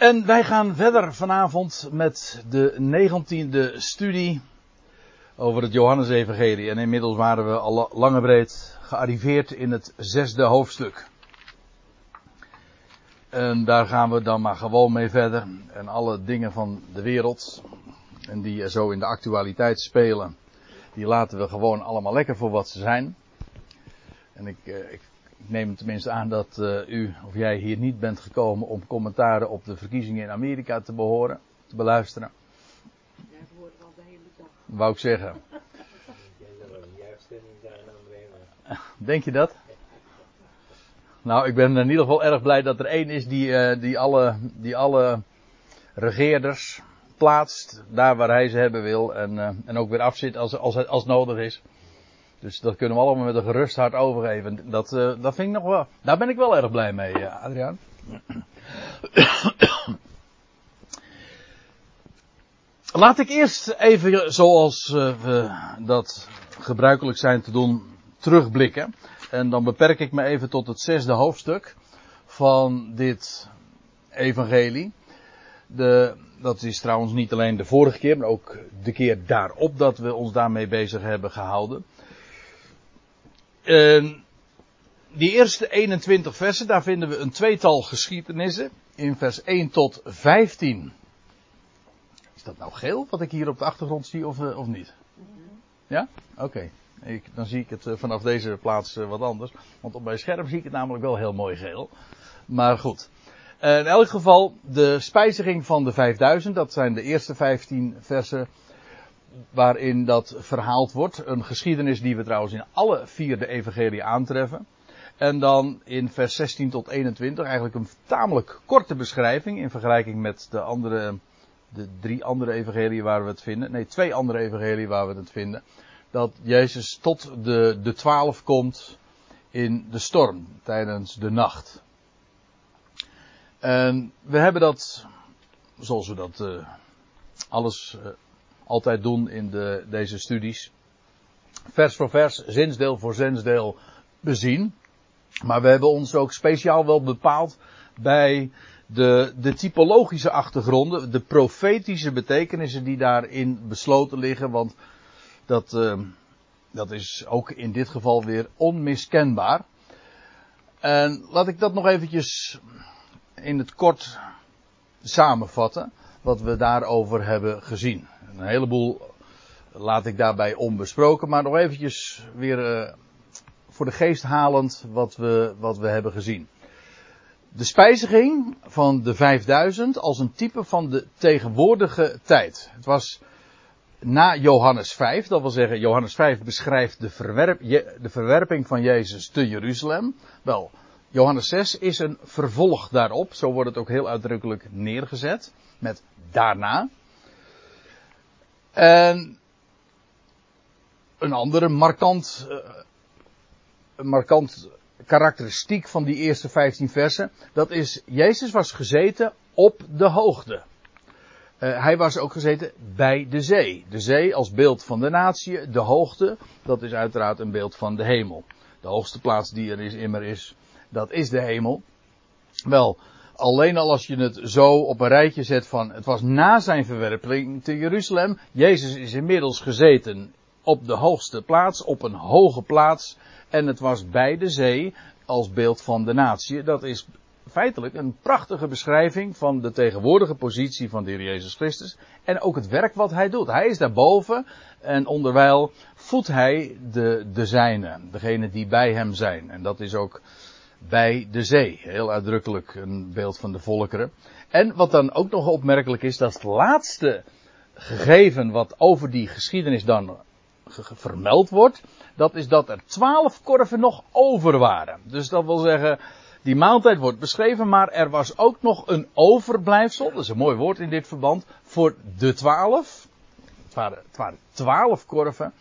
En wij gaan verder vanavond met de negentiende studie over het Johannesevangelie. En inmiddels waren we al lange breed gearriveerd in het zesde hoofdstuk. En daar gaan we dan maar gewoon mee verder. En alle dingen van de wereld, en die zo in de actualiteit spelen, die laten we gewoon allemaal lekker voor wat ze zijn. En ik, eh, ik ik neem tenminste aan dat uh, u of jij hier niet bent gekomen om commentaren op de verkiezingen in Amerika te behoren, te beluisteren. Ja, ik hoor het al de hele dag. Wou ik zeggen. Denk je dat? Nou, ik ben in ieder geval erg blij dat er één is die, uh, die, alle, die alle regeerders plaatst daar waar hij ze hebben wil en, uh, en ook weer afzit als, als, als nodig is. Dus dat kunnen we allemaal met een gerust hart overgeven. Dat, uh, dat vind ik nog wel. Daar ben ik wel erg blij mee, uh, Adriaan. Laat ik eerst even, zoals uh, we dat gebruikelijk zijn te doen, terugblikken. En dan beperk ik me even tot het zesde hoofdstuk van dit evangelie. De, dat is trouwens niet alleen de vorige keer, maar ook de keer daarop dat we ons daarmee bezig hebben gehouden. Uh, die eerste 21 versen, daar vinden we een tweetal geschiedenissen. In vers 1 tot 15. Is dat nou geel wat ik hier op de achtergrond zie of, uh, of niet? Ja? Oké. Okay. Dan zie ik het uh, vanaf deze plaats uh, wat anders. Want op mijn scherm zie ik het namelijk wel heel mooi geel. Maar goed. in elk geval, de spijziging van de 5000, dat zijn de eerste 15 versen waarin dat verhaald wordt. Een geschiedenis die we trouwens in alle vier de evangelie aantreffen. En dan in vers 16 tot 21 eigenlijk een tamelijk korte beschrijving in vergelijking met de andere, de drie andere evangelieën waar we het vinden. Nee, twee andere evangelieën waar we het vinden. Dat Jezus tot de, de twaalf komt in de storm tijdens de nacht. En we hebben dat, zoals we dat uh, alles uh, altijd doen in de, deze studies. Vers voor vers, zinsdeel voor zinsdeel bezien. Maar we hebben ons ook speciaal wel bepaald bij de, de typologische achtergronden, de profetische betekenissen die daarin besloten liggen, want dat, uh, dat is ook in dit geval weer onmiskenbaar. En laat ik dat nog eventjes in het kort samenvatten, wat we daarover hebben gezien. Een heleboel laat ik daarbij onbesproken, maar nog eventjes weer uh, voor de geest halend wat we, wat we hebben gezien. De spijziging van de 5000 als een type van de tegenwoordige tijd. Het was na Johannes 5, dat wil zeggen, Johannes 5 beschrijft de, verwerp, de verwerping van Jezus te Jeruzalem. Wel, Johannes 6 is een vervolg daarop, zo wordt het ook heel uitdrukkelijk neergezet, met daarna. En een andere markant, uh, markant karakteristiek van die eerste 15 versen, dat is, Jezus was gezeten op de hoogte. Uh, hij was ook gezeten bij de zee. De zee als beeld van de natie, de hoogte, dat is uiteraard een beeld van de hemel. De hoogste plaats die er is, immer is, dat is de hemel. Wel, alleen al als je het zo op een rijtje zet van het was na zijn verwerping te Jeruzalem. Jezus is inmiddels gezeten op de hoogste plaats, op een hoge plaats. En het was bij de zee als beeld van de natie. Dat is feitelijk een prachtige beschrijving van de tegenwoordige positie van de Heer Jezus Christus. En ook het werk wat hij doet. Hij is daarboven en onderwijl voedt hij de, de zijnen, degene die bij hem zijn. En dat is ook bij de zee. Heel uitdrukkelijk een beeld van de volkeren. En wat dan ook nog opmerkelijk is, dat het laatste gegeven wat over die geschiedenis dan vermeld wordt, dat is dat er twaalf korven nog over waren. Dus dat wil zeggen, die maaltijd wordt beschreven, maar er was ook nog een overblijfsel, dat is een mooi woord in dit verband, voor de twaalf. Het waren, het waren twaalf korven.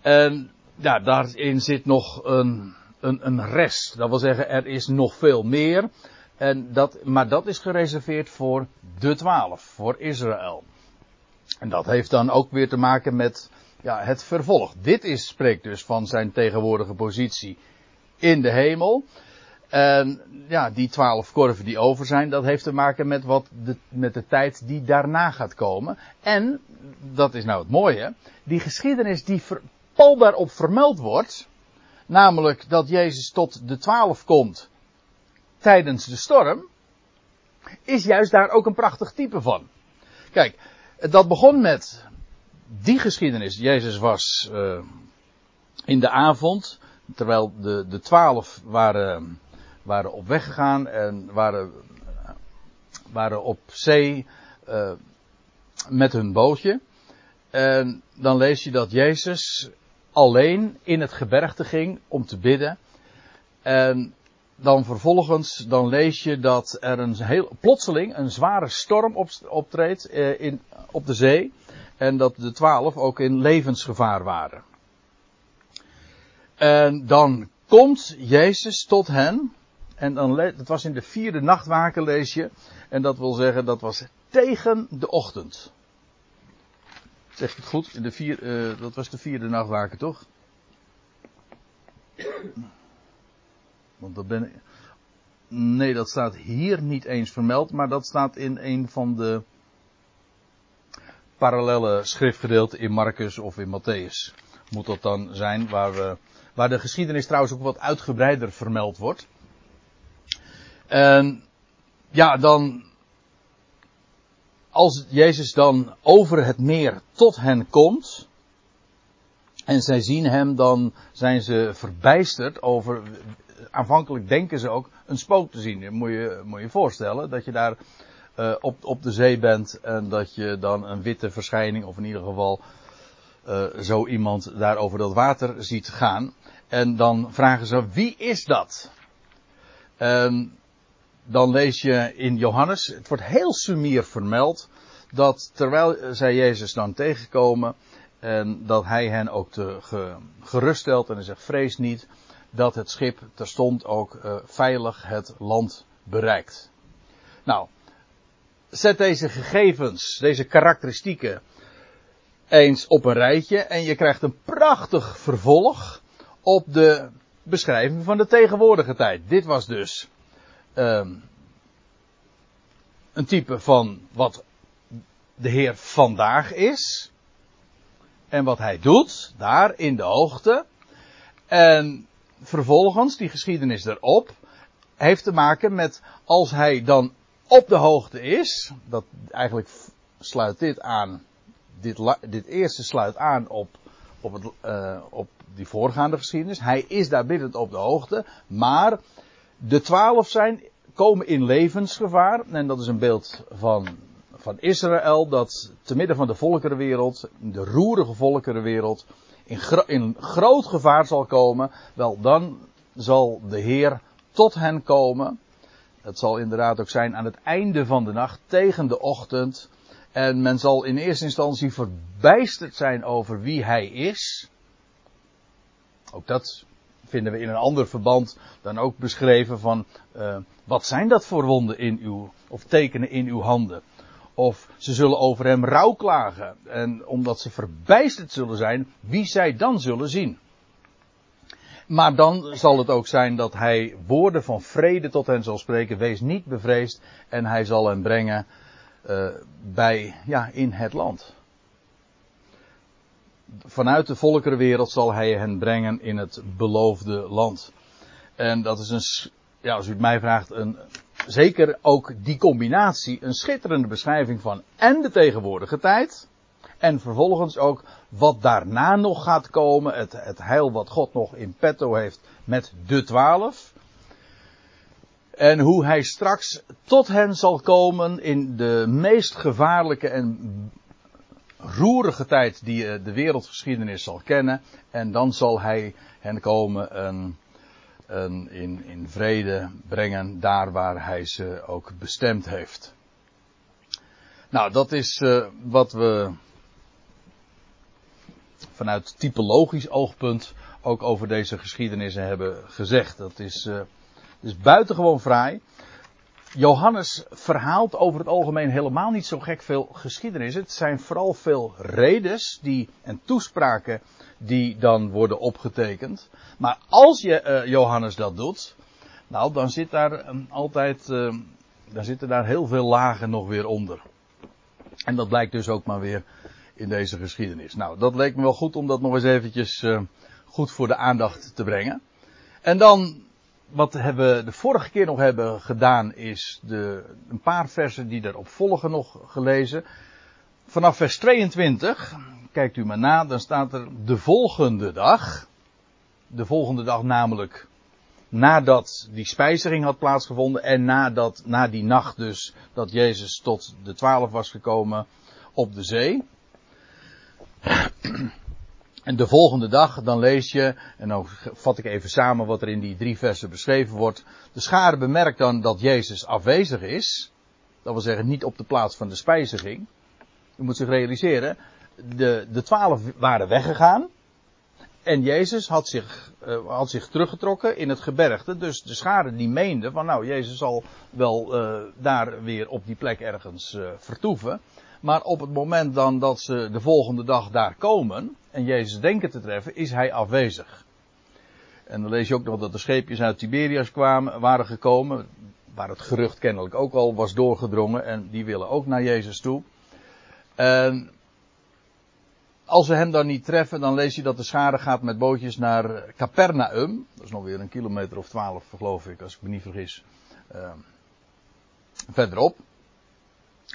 En ja, daarin zit nog een, een, een rest. Dat wil zeggen, er is nog veel meer. En dat, maar dat is gereserveerd voor de twaalf, voor Israël. En dat heeft dan ook weer te maken met ja, het vervolg. Dit is, spreekt dus van zijn tegenwoordige positie in de hemel. En ja, die twaalf korven die over zijn, dat heeft te maken met, wat de, met de tijd die daarna gaat komen. En, dat is nou het mooie, die geschiedenis die ver, daarop vermeld wordt, namelijk dat Jezus tot de twaalf komt tijdens de storm, is juist daar ook een prachtig type van. Kijk, dat begon met die geschiedenis. Jezus was uh, in de avond, terwijl de, de twaalf waren, waren op weg gegaan en waren, waren op zee uh, met hun bootje. En dan lees je dat Jezus alleen in het gebergte ging om te bidden. En dan vervolgens, dan lees je dat er een heel, plotseling een zware storm op, optreedt eh, in, op de zee. En dat de twaalf ook in levensgevaar waren. En dan komt Jezus tot hen. En dan, het was in de vierde nachtwaken lees je. En dat wil zeggen, dat was tegen de ochtend. Zeg ik het goed? De vier, uh, dat was de vierde nachtwaken, toch? Want dat ben ik. Nee, dat staat hier niet eens vermeld, maar dat staat in een van de parallele schriftgedeelten in Marcus of in Matthäus. Moet dat dan zijn, waar, we, waar de geschiedenis trouwens ook wat uitgebreider vermeld wordt. En ja, dan. Als Jezus dan over het meer tot hen komt. En zij zien hem, dan zijn ze verbijsterd over aanvankelijk denken ze ook een spook te zien. Moet je moet je voorstellen dat je daar uh, op, op de zee bent en dat je dan een witte verschijning, of in ieder geval uh, zo iemand daar over dat water ziet gaan. En dan vragen ze, wie is dat? Dan lees je in Johannes, het wordt heel sumier vermeld, dat terwijl zij Jezus dan tegenkomen, en dat hij hen ook te ge, geruststelt en hij zegt, vrees niet, dat het schip terstond ook uh, veilig het land bereikt. Nou, zet deze gegevens, deze karakteristieken eens op een rijtje en je krijgt een prachtig vervolg op de beschrijving van de tegenwoordige tijd. Dit was dus um, een type van wat de Heer vandaag is en wat hij doet daar in de hoogte. En vervolgens, die geschiedenis erop, heeft te maken met als hij dan op de hoogte is, dat eigenlijk sluit dit aan, dit, dit eerste sluit aan op, op, het, uh, op die voorgaande geschiedenis. Hij is daar binnen op de hoogte, maar de twaalf zijn, komen in levensgevaar, en dat is een beeld van, van Israël, dat te midden van de volkerenwereld, de roerige volkerenwereld, in, in groot gevaar zal komen, wel dan zal de Heer tot hen komen. Het zal inderdaad ook zijn aan het einde van de nacht, tegen de ochtend. En men zal in eerste instantie verbijsterd zijn over wie hij is. Ook dat vinden we in een ander verband dan ook beschreven van uh, wat zijn dat voor wonden in uw, of tekenen in uw handen. Of ze zullen over hem rouw klagen. En omdat ze verbijsterd zullen zijn, wie zij dan zullen zien. Maar dan zal het ook zijn dat hij woorden van vrede tot hen zal spreken. Wees niet bevreesd. En hij zal hen brengen uh, bij, ja, in het land. Vanuit de volkerenwereld zal hij hen brengen in het beloofde land. En dat is een, ja, als u het mij vraagt, een, zeker ook die combinatie een schitterende beschrijving van en de tegenwoordige tijd. En vervolgens ook wat daarna nog gaat komen. Het, het heil wat God nog in petto heeft met de twaalf. En hoe hij straks tot hen zal komen in de meest gevaarlijke en roerige tijd die eh, de wereldgeschiedenis zal kennen. En dan zal hij hen komen een in, in vrede brengen daar waar hij ze ook bestemd heeft. Nou, dat is uh, wat we vanuit typologisch oogpunt ook over deze geschiedenissen hebben gezegd. Dat is, uh, is buitengewoon fraai. Johannes verhaalt over het algemeen helemaal niet zo gek veel geschiedenissen. Het zijn vooral veel redes die, en toespraken die dan worden opgetekend. Maar als je, uh, Johannes dat doet, Nou, dan zit daar ehm, altijd, uh, dan zitten daar heel veel lagen nog weer onder. En dat blijkt dus ook maar weer in deze geschiedenis. Nou, dat leek me wel goed om dat nog eens eventjes uh, goed voor de aandacht te brengen. En dan, wat we de vorige keer nog hebben gedaan, is de, een paar versen die erop volgen nog gelezen. Vanaf vers 22, kijkt u maar na, dan staat er de volgende dag. De volgende dag namelijk nadat die spijziging had plaatsgevonden en nadat, na die nacht dus, dat Jezus tot de twaalf was gekomen op de zee. En de volgende dag, dan lees je, en dan vat ik even samen wat er in die drie versen beschreven wordt. De schare bemerkt dan dat Jezus afwezig is. Dat wil zeggen, niet op de plaats van de spijziging. U moet zich realiseren, de, de twaalf waren weggegaan. En Jezus had zich, uh, had zich teruggetrokken in het gebergte. Dus de schade die meende van nou, Jezus zal wel uh, daar weer op die plek ergens uh, vertoeven. Maar op het moment dan dat ze de volgende dag daar komen en Jezus denken te treffen, is hij afwezig. En dan lees je ook nog dat de scheepjes uit Tiberias kwamen, waren gekomen, waar het gerucht kennelijk ook al was doorgedrongen en die willen ook naar Jezus toe. En als ze hem dan niet treffen, dan lees je dat de schade gaat met bootjes naar Capernaum. Dat is nog weer een kilometer of twaalf, geloof ik, als ik me niet vergis. Uh, verderop.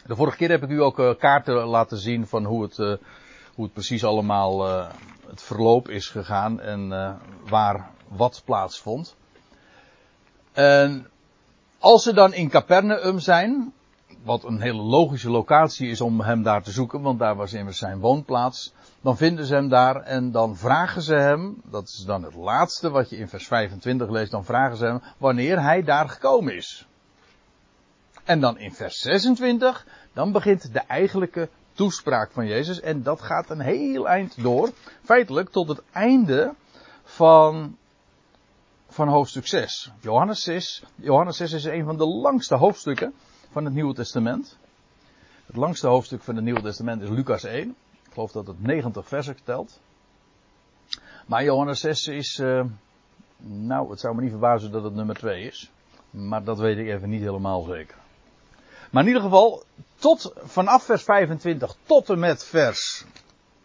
De vorige keer heb ik u ook uh, kaarten laten zien van hoe het, uh, hoe het precies allemaal uh, het verloop is gegaan en waar wat plaatsvond. En als ze dan in Capernaum zijn, wat een hele logische locatie is om hem daar te zoeken, want daar was immers zijn woonplaats. Dan vinden ze hem daar en dan vragen ze hem, dat is dan het laatste wat je in vers 25 leest, dan vragen ze hem wanneer hij daar gekomen is. En dan in vers 26, dan begint de eigenlijke toespraak van Jezus en dat gaat een heel eind door, feitelijk tot het einde van, van hoofdstuk 6. Johannes 6, Johannes 6 is een van de langste hoofdstukken van het Nieuwe Testament. Het langste hoofdstuk van het Nieuwe Testament is Lucas 1. Ik geloof dat het 90 versen telt. Maar Johannes 6 is, uh, nou, het zou me niet verbazen dat het nummer 2 is. Maar dat weet ik even niet helemaal zeker. Maar in ieder geval, tot, vanaf vers 25 tot en met vers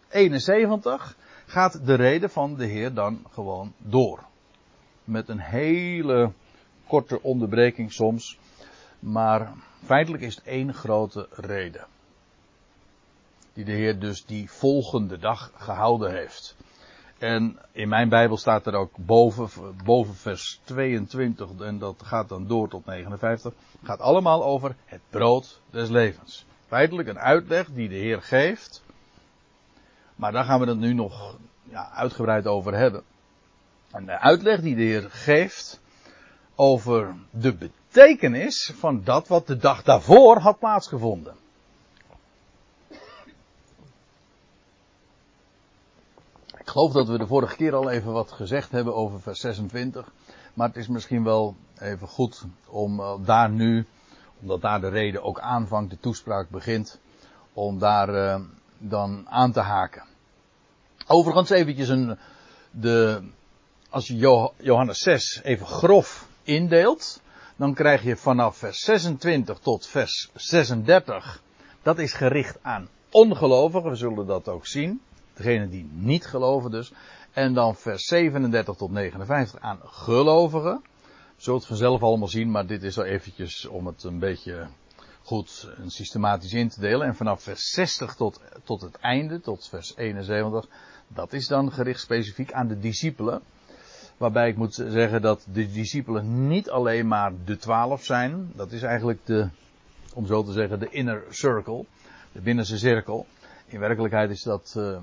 71 gaat de reden van de Heer dan gewoon door. Met een hele korte onderbreking soms. Maar feitelijk is het één grote reden. Die de Heer dus die volgende dag gehouden heeft. En in mijn Bijbel staat er ook boven, boven vers 22, en dat gaat dan door tot 59, gaat allemaal over het brood des levens. Feitelijk een uitleg die de Heer geeft, maar daar gaan we het nu nog ja, uitgebreid over hebben. En de uitleg die de Heer geeft over de betekenis van dat wat de dag daarvoor had plaatsgevonden. Ik geloof dat we de vorige keer al even wat gezegd hebben over vers 26. Maar het is misschien wel even goed om uh, daar nu, omdat daar de reden ook aanvangt, de toespraak begint, om daar uh, dan aan te haken. Overigens eventjes een, de, als je Johannes 6 even grof indeelt, dan krijg je vanaf vers 26 tot vers 36, dat is gericht aan ongelovigen, we zullen dat ook zien. Degene die niet geloven dus. En dan vers 37 tot 59 aan gelovigen. Zult vanzelf allemaal zien, maar dit is al eventjes om het een beetje goed en systematisch in te delen. En vanaf vers 60 tot, tot het einde, tot vers 71, dat is dan gericht specifiek aan de discipelen. Waarbij ik moet zeggen dat de discipelen niet alleen maar de twaalf zijn. Dat is eigenlijk de, om zo te zeggen, de inner circle. De binnenste cirkel. In werkelijkheid is dat uh,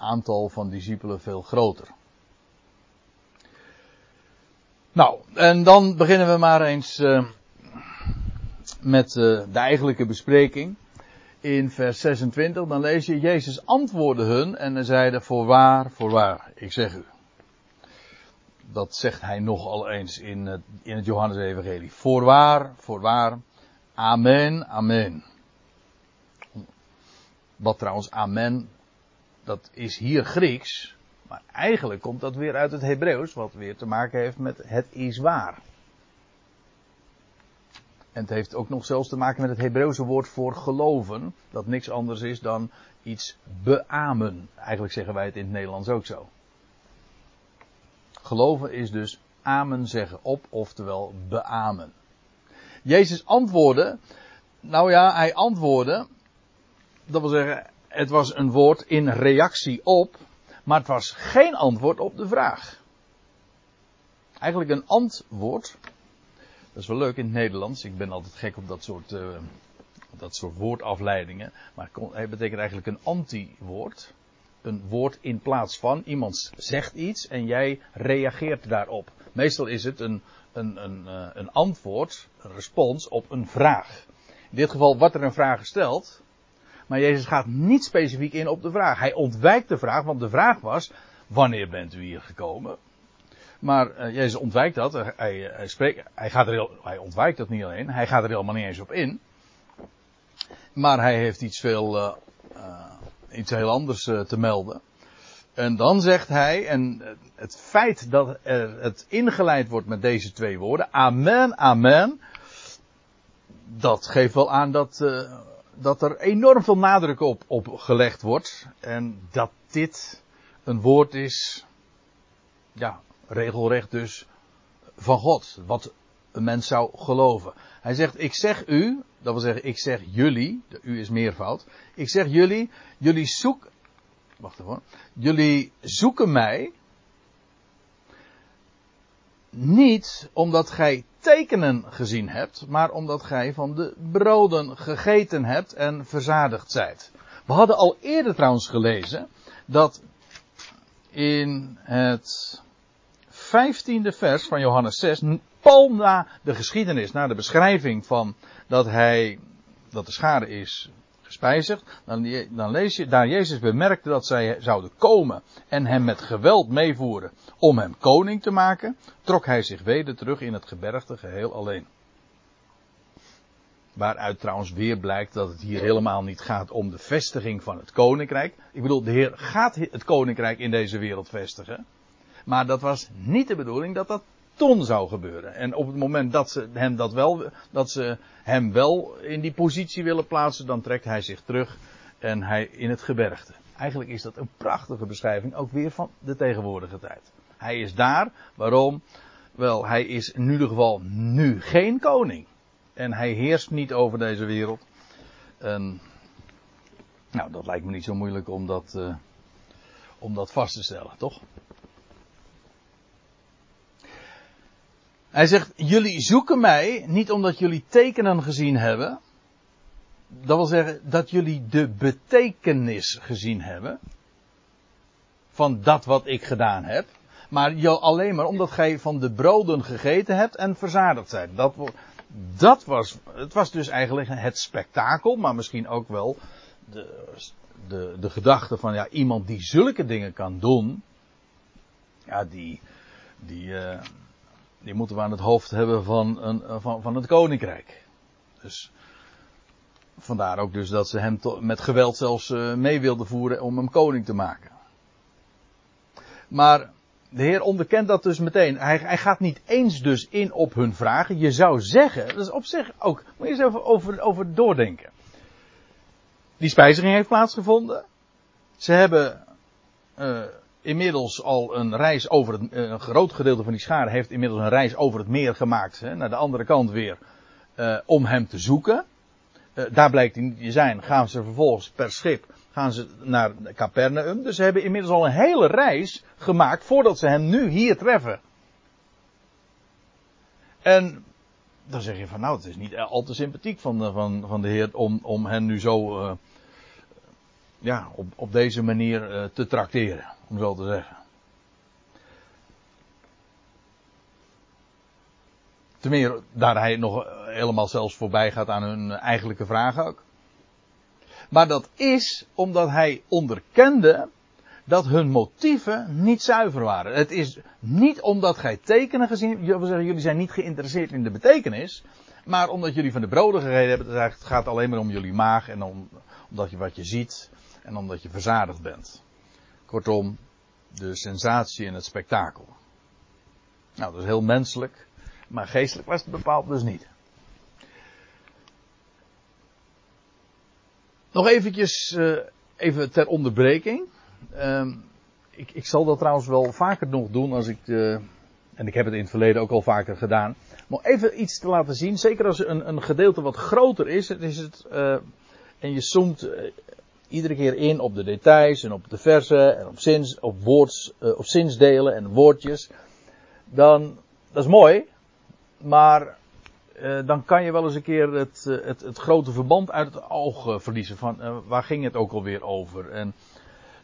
aantal van discipelen veel groter. Nou, en dan beginnen we maar eens uh, met uh, de eigenlijke bespreking. In vers 26, dan lees je, Jezus antwoordde hun en hij voorwaar, voorwaar, ik zeg u. Dat zegt hij nogal eens in het, in het Johannes-evangelie. Voorwaar, voorwaar, amen, amen. Wat trouwens amen dat is hier Grieks, maar eigenlijk komt dat weer uit het Hebreeuws, wat weer te maken heeft met het is waar. En het heeft ook nog zelfs te maken met het Hebreeuwse woord voor geloven. Dat niks anders is dan iets beamen. Eigenlijk zeggen wij het in het Nederlands ook zo. Geloven is dus amen zeggen op, oftewel beamen. Jezus antwoordde. Nou ja, hij antwoordde. Dat wil zeggen, het was een woord in reactie op. Maar het was geen antwoord op de vraag. Eigenlijk een antwoord. Dat is wel leuk in het Nederlands. Ik ben altijd gek op dat soort, uh, dat soort woordafleidingen. Maar het betekent eigenlijk een anti-woord. Een woord in plaats van. Iemand zegt iets en jij reageert daarop. Meestal is het een, een, een, uh, een antwoord, een respons op een vraag. In dit geval wordt er een vraag gesteld. Maar Jezus gaat niet specifiek in op de vraag. Hij ontwijkt de vraag, want de vraag was: wanneer bent u hier gekomen? Maar uh, Jezus ontwijkt dat. Hij, hij, spreekt, hij, gaat er heel, hij ontwijkt dat niet alleen. Hij gaat er helemaal niet eens op in. Maar hij heeft iets, veel, iets heel anders te melden. En dan zegt hij, en het feit dat er het ingeleid wordt met deze twee woorden, Amen, Amen, dat geeft wel aan dat, dat er enorm veel nadruk op, op gelegd wordt. En dat dit een woord is, ja, regelrecht dus van God. Wat een mens zou geloven. Hij zegt, ik zeg u, dat wil zeggen, ik zeg jullie, de u is meervoud. Ik zeg jullie, jullie zoeken, wacht even, jullie zoeken mij niet omdat gij tekenen gezien hebt, maar omdat gij van de broden gegeten hebt en verzadigd zijt. We hadden al eerder trouwens gelezen dat in het vijftiende vers van Johannes 6, pal na de geschiedenis, na de beschrijving van dat hij, dat de schade is gespijzigd, dan, dan lees je, daar Jezus bemerkte dat zij zouden komen en hem met geweld meevoeren om hem koning te maken, trok hij zich weder terug in het gebergte geheel alleen. Waaruit trouwens weer blijkt dat het hier helemaal niet gaat om de vestiging van het koninkrijk. Ik bedoel, de Heer gaat het koninkrijk in deze wereld vestigen. Maar dat was niet de bedoeling dat dat toen zou gebeuren. En op het moment dat ze hem dat wel, dat ze hem wel in die positie willen plaatsen, dan trekt hij zich terug en hij in het gebergte. Eigenlijk is dat een prachtige beschrijving ook weer van de tegenwoordige tijd. Hij is daar, waarom? Wel, hij is in ieder geval nu geen koning. En hij heerst niet over deze wereld. En, nou, dat lijkt me niet zo moeilijk om dat, uh, om dat vast te stellen, toch? Hij zegt, jullie zoeken mij niet omdat jullie tekenen gezien hebben. Dat wil zeggen dat jullie de betekenis gezien hebben. Van dat wat ik gedaan heb. Maar alleen maar omdat gij van de broden gegeten hebt en verzadigd zijt. Dat, dat was, het was dus eigenlijk het spektakel, maar misschien ook wel de, de, de gedachte van ja, iemand die zulke dingen kan doen. Ja, die, die, uh, die moeten we aan het hoofd hebben van, een, eh, van, van het koninkrijk. Dus vandaar ook dus dat ze hem met geweld zelfs uh, mee wilden voeren om hem koning te maken. Maar de Heer onderkent dat dus meteen. Hij, hij, gaat niet eens dus in op hun vragen. Je zou zeggen, dat is op zich ook, moet je eens even over, over doordenken. Die spijziging heeft plaatsgevonden. Ze hebben uh, inmiddels al een reis over het, eh, een groot gedeelte van die schade heeft inmiddels een reis over het meer gemaakt, hè, naar de andere kant weer, uh, om hem te zoeken. Uh, daar blijkt hij niet te zijn, gaan ze vervolgens per schip, gaan ze naar Capernaum. Dus ze hebben inmiddels al een hele reis gemaakt voordat ze hem nu hier treffen. En dan zeg je van nou, het is niet al te sympathiek van, van, van de Heer om, om hen nu zo, ja, op, op deze manier uh, te trakteren om zo te zeggen. Ten meer daar hij nog helemaal zelfs voorbij gaat aan hun eigenlijke vragen ook. Maar dat is omdat hij onderkende dat hun motieven niet zuiver waren. Het is niet omdat gij tekenen gezien jullie zijn niet geïnteresseerd in de betekenis, maar omdat jullie van de broden gereden hebben. Het gaat alleen maar om jullie maag en om, omdat je wat je ziet en omdat je verzadigd bent. Kortom, de sensatie en het spektakel. Nou, dat is heel menselijk, maar geestelijk was het bepaald dus niet. Nog eventjes, eh, even ter onderbreking. Ehm, ik, ik, zal dat trouwens wel vaker nog doen als ik, uh, en ik heb het in het verleden ook al vaker gedaan. Maar even iets te laten zien, zeker als een, een gedeelte wat groter is, is het, eh, en je somt. Eh, iedere keer in op de details en op de versen en op, zins, op, woords, uh, op zinsdelen en woordjes, dan, dat is mooi, maar dan kan je wel eens een keer het, het, het grote verband uit het oog verliezen van waar ging het ook alweer over. En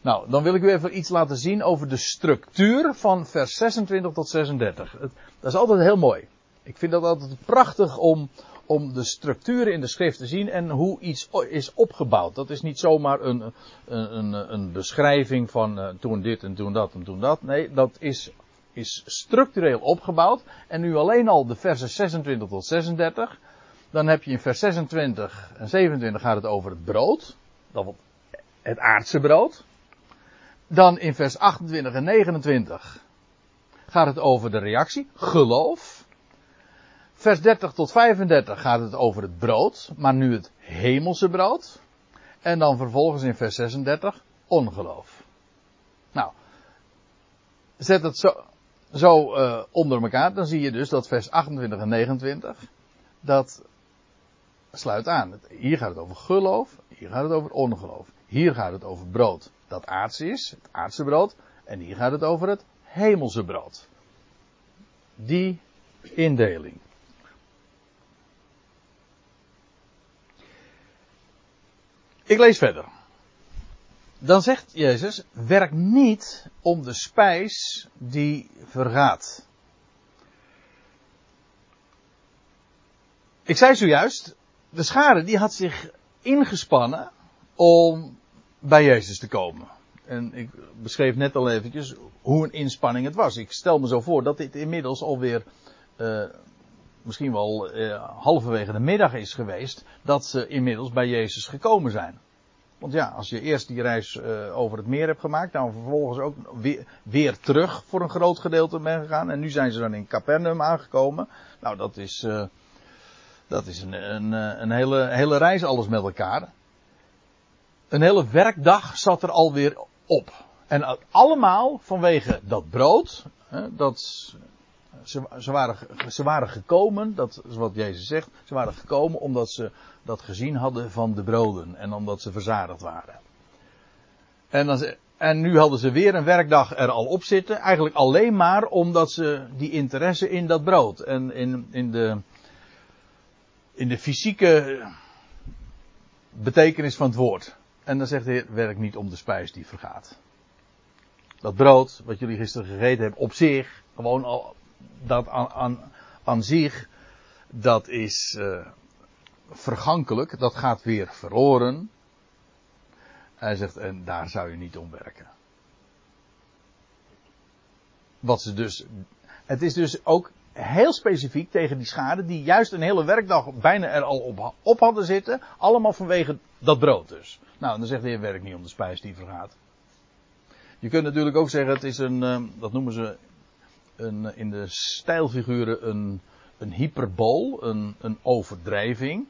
nou, dan wil ik u even iets laten zien over de structuur van vers 26 tot 36. Dat is altijd heel mooi. Ik vind dat altijd prachtig om, om de structuren in de schrift te zien en hoe iets is opgebouwd. Dat is niet zomaar een, een, een, beschrijving van uh, toen dit en toen dat en toen dat. Nee, dat is, is structureel opgebouwd. En nu alleen al de versen 26 tot 36. Dan heb je in vers 26 en 27 gaat het over het brood. Dat het aardse brood. Dan in vers 28 en 29 gaat het over de reactie, geloof. Vers 30 tot 35 gaat het over het brood, maar nu het hemelse brood. En dan vervolgens in vers 36 ongeloof. Nou, zet het zo, zo uh, onder elkaar, dan zie je dus dat vers 28 en 29, dat sluit aan. Hier gaat het over geloof, hier gaat het over ongeloof. Hier gaat het over brood dat aards is, het aardse brood. En hier gaat het over het hemelse brood. Die indeling. Ik lees verder. Dan zegt Jezus: werk niet om de spijs die vergaat. Ik zei zojuist, de schade die had zich ingespannen om bij Jezus te komen. En ik beschreef net al eventjes hoe een inspanning het was. Ik stel me zo voor dat dit inmiddels alweer uh, misschien wel uh, halverwege de middag is geweest dat ze inmiddels bij Jezus gekomen zijn. Want ja, als je eerst die reis uh, over het meer hebt gemaakt, dan vervolgens ook weer, terug voor een groot gedeelte ben gegaan. En nu zijn ze dan in Capernaum aangekomen. Nou, dat is, dat is een, een, een hele, hele reis alles met elkaar een hele werkdag zat er alweer op. En allemaal vanwege dat brood. Hè, dat, ze, waren, ze waren gekomen, dat is wat Jezus zegt. Ze waren gekomen omdat ze dat gezien hadden van de broden. En omdat ze verzadigd waren. En, dan, en nu hadden ze weer een werkdag er al op zitten. Eigenlijk alleen maar omdat ze die interesse in dat brood. En in, in, de, in de fysieke betekenis van het woord. En dan zegt de Heer, werk niet om de spijs die vergaat. Dat brood, wat jullie gisteren gegeten hebben, op zich, gewoon al, dat aan, aan, aan zich, dat is uh, vergankelijk, dat gaat weer verloren. Hij zegt, en daar zou je niet om werken. Wat ze dus, het is dus ook heel specifiek tegen die schade, die juist een hele werkdag bijna er al op, op hadden zitten, allemaal vanwege dat brood dus. Nou, dan zegt heer werk niet om de spijs die vergaat. Je kunt natuurlijk ook zeggen, het is een, ehm, dat noemen ze een, in de stijlfiguren een, een hyperbool, een, een overdrijving.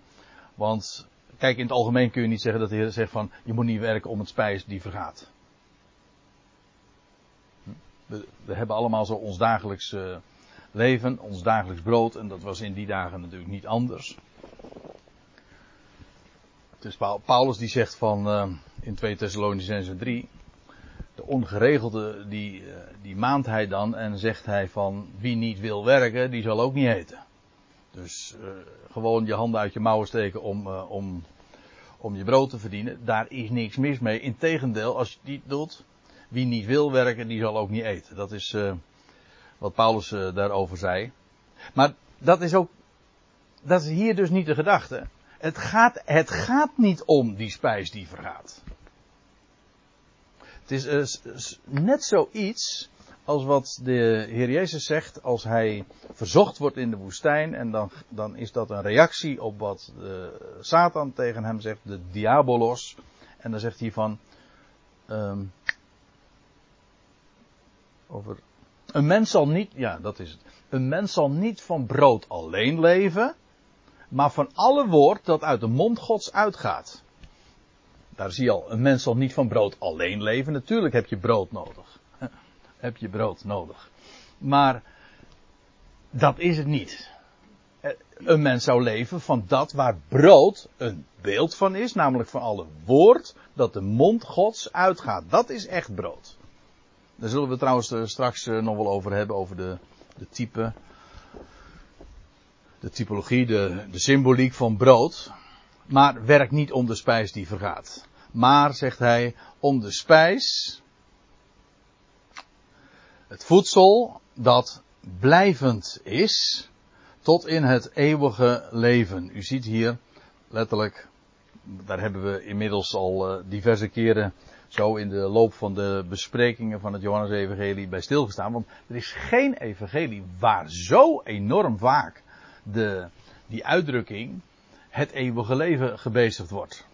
Want, kijk, in het algemeen kun je niet zeggen dat de heer zegt van, je moet niet werken om het spijs die vergaat. We, we hebben allemaal zo ons dagelijks uh, leven, ons dagelijks brood, en dat was in die dagen natuurlijk niet anders. Dus Paulus die zegt van uh, in 2 Thessalonicenzen 3. De ongeregelde die, uh, die hij dan en zegt hij van wie niet wil werken, die zal ook niet eten. Dus uh, gewoon je handen uit je mouwen steken om, om, om je brood te verdienen. Daar is niks mis mee. Integendeel, als je die doet, wie niet wil werken, die zal ook niet eten. Dat is wat Paulus daarover zei. Maar dat is ook, dat is hier dus niet de gedachte. Het gaat, het gaat niet om die spijs die vergaat. Het is uh, net zoiets als wat de Heer Jezus zegt als hij verzocht wordt in de woestijn. En dan, dan is dat een reactie op wat Satan tegen hem zegt, de diabolos. En dan zegt hij van. Um, over. Een mens zal niet, ja dat is het. Een mens zal niet van brood alleen leven maar van alle woord dat uit de mond Gods uitgaat. Daar zie je al, een mens zal niet van brood alleen leven. Natuurlijk heb je brood nodig. heb je brood nodig. Maar dat is het niet. Een mens zou leven van dat waar brood een beeld van is, namelijk van alle woord dat de mond Gods uitgaat. Dat is echt brood. Daar zullen we trouwens eh, straks eh, nog wel over hebben, over de, de type, de typologie, de, de symboliek van brood. Maar werk niet om de spijs die vergaat. Maar, zegt hij, om de spijs, het voedsel dat blijvend is, tot in het eeuwige leven. U ziet hier letterlijk, daar hebben we inmiddels al eh, diverse keren zo in de loop van de besprekingen van het Johannes-evangelie bij stilgestaan. Want er is geen evangelie waar zo enorm vaak de, die uitdrukking het eeuwige leven gebezigd wordt.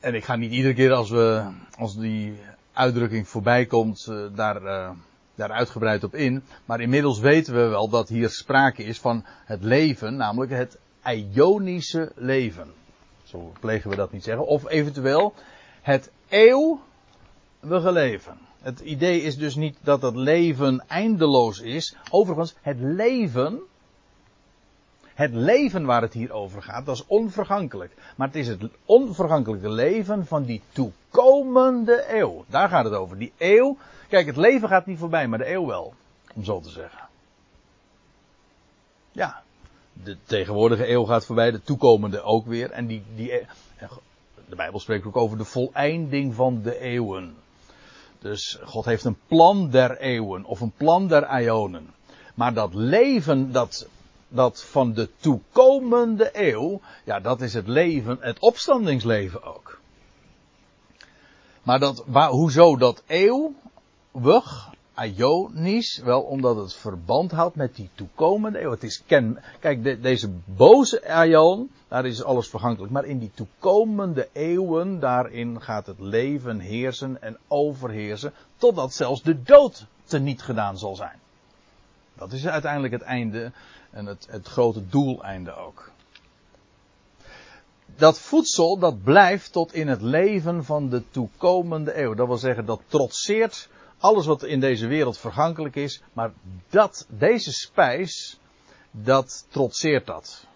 En ik ga niet iedere keer als, we, als die uitdrukking voorbij komt, uh, daar, uh, daar uitgebreid op in. Maar inmiddels weten we wel dat hier sprake is van het leven, namelijk het Ionische leven. Zo plegen we dat niet zeggen. Of eventueel het eeuwige leven. Het idee is dus niet dat het leven eindeloos is. Overigens, het leven. Het leven waar het hier over gaat, dat is onvergankelijk. Maar het is het onvergankelijke leven van die toekomende eeuw. Daar gaat het over. Die eeuw. Kijk, het leven gaat niet voorbij, maar de eeuw wel. Om zo te zeggen. Ja, de tegenwoordige eeuw gaat voorbij, de toekomende ook weer. En die, die, de Bijbel spreekt ook over de voleinding van de eeuwen. Dus God heeft een plan der eeuwen of een plan der ionen. Maar dat leven, dat, dat van de toekomende eeuw, ja, dat is het leven, het opstandingsleven ook. Maar dat, waar, hoezo dat eeuwig, Ionisch, wel omdat het verband houdt met die toekomende eeuw. Het is ken, kijk, de, deze boze Ion, daar is alles vergankelijk. Maar in die toekomende eeuwen, daarin gaat het leven heersen en overheersen, totdat zelfs de dood teniet gedaan zal zijn. Dat is uiteindelijk het einde en het, het grote doeleinde ook. Dat voedsel, dat blijft tot in het leven van de toekomende eeuw. Dat wil zeggen, dat trotseert alles wat in deze wereld vergankelijk is, maar dat, deze spijs, dat trotseert dat.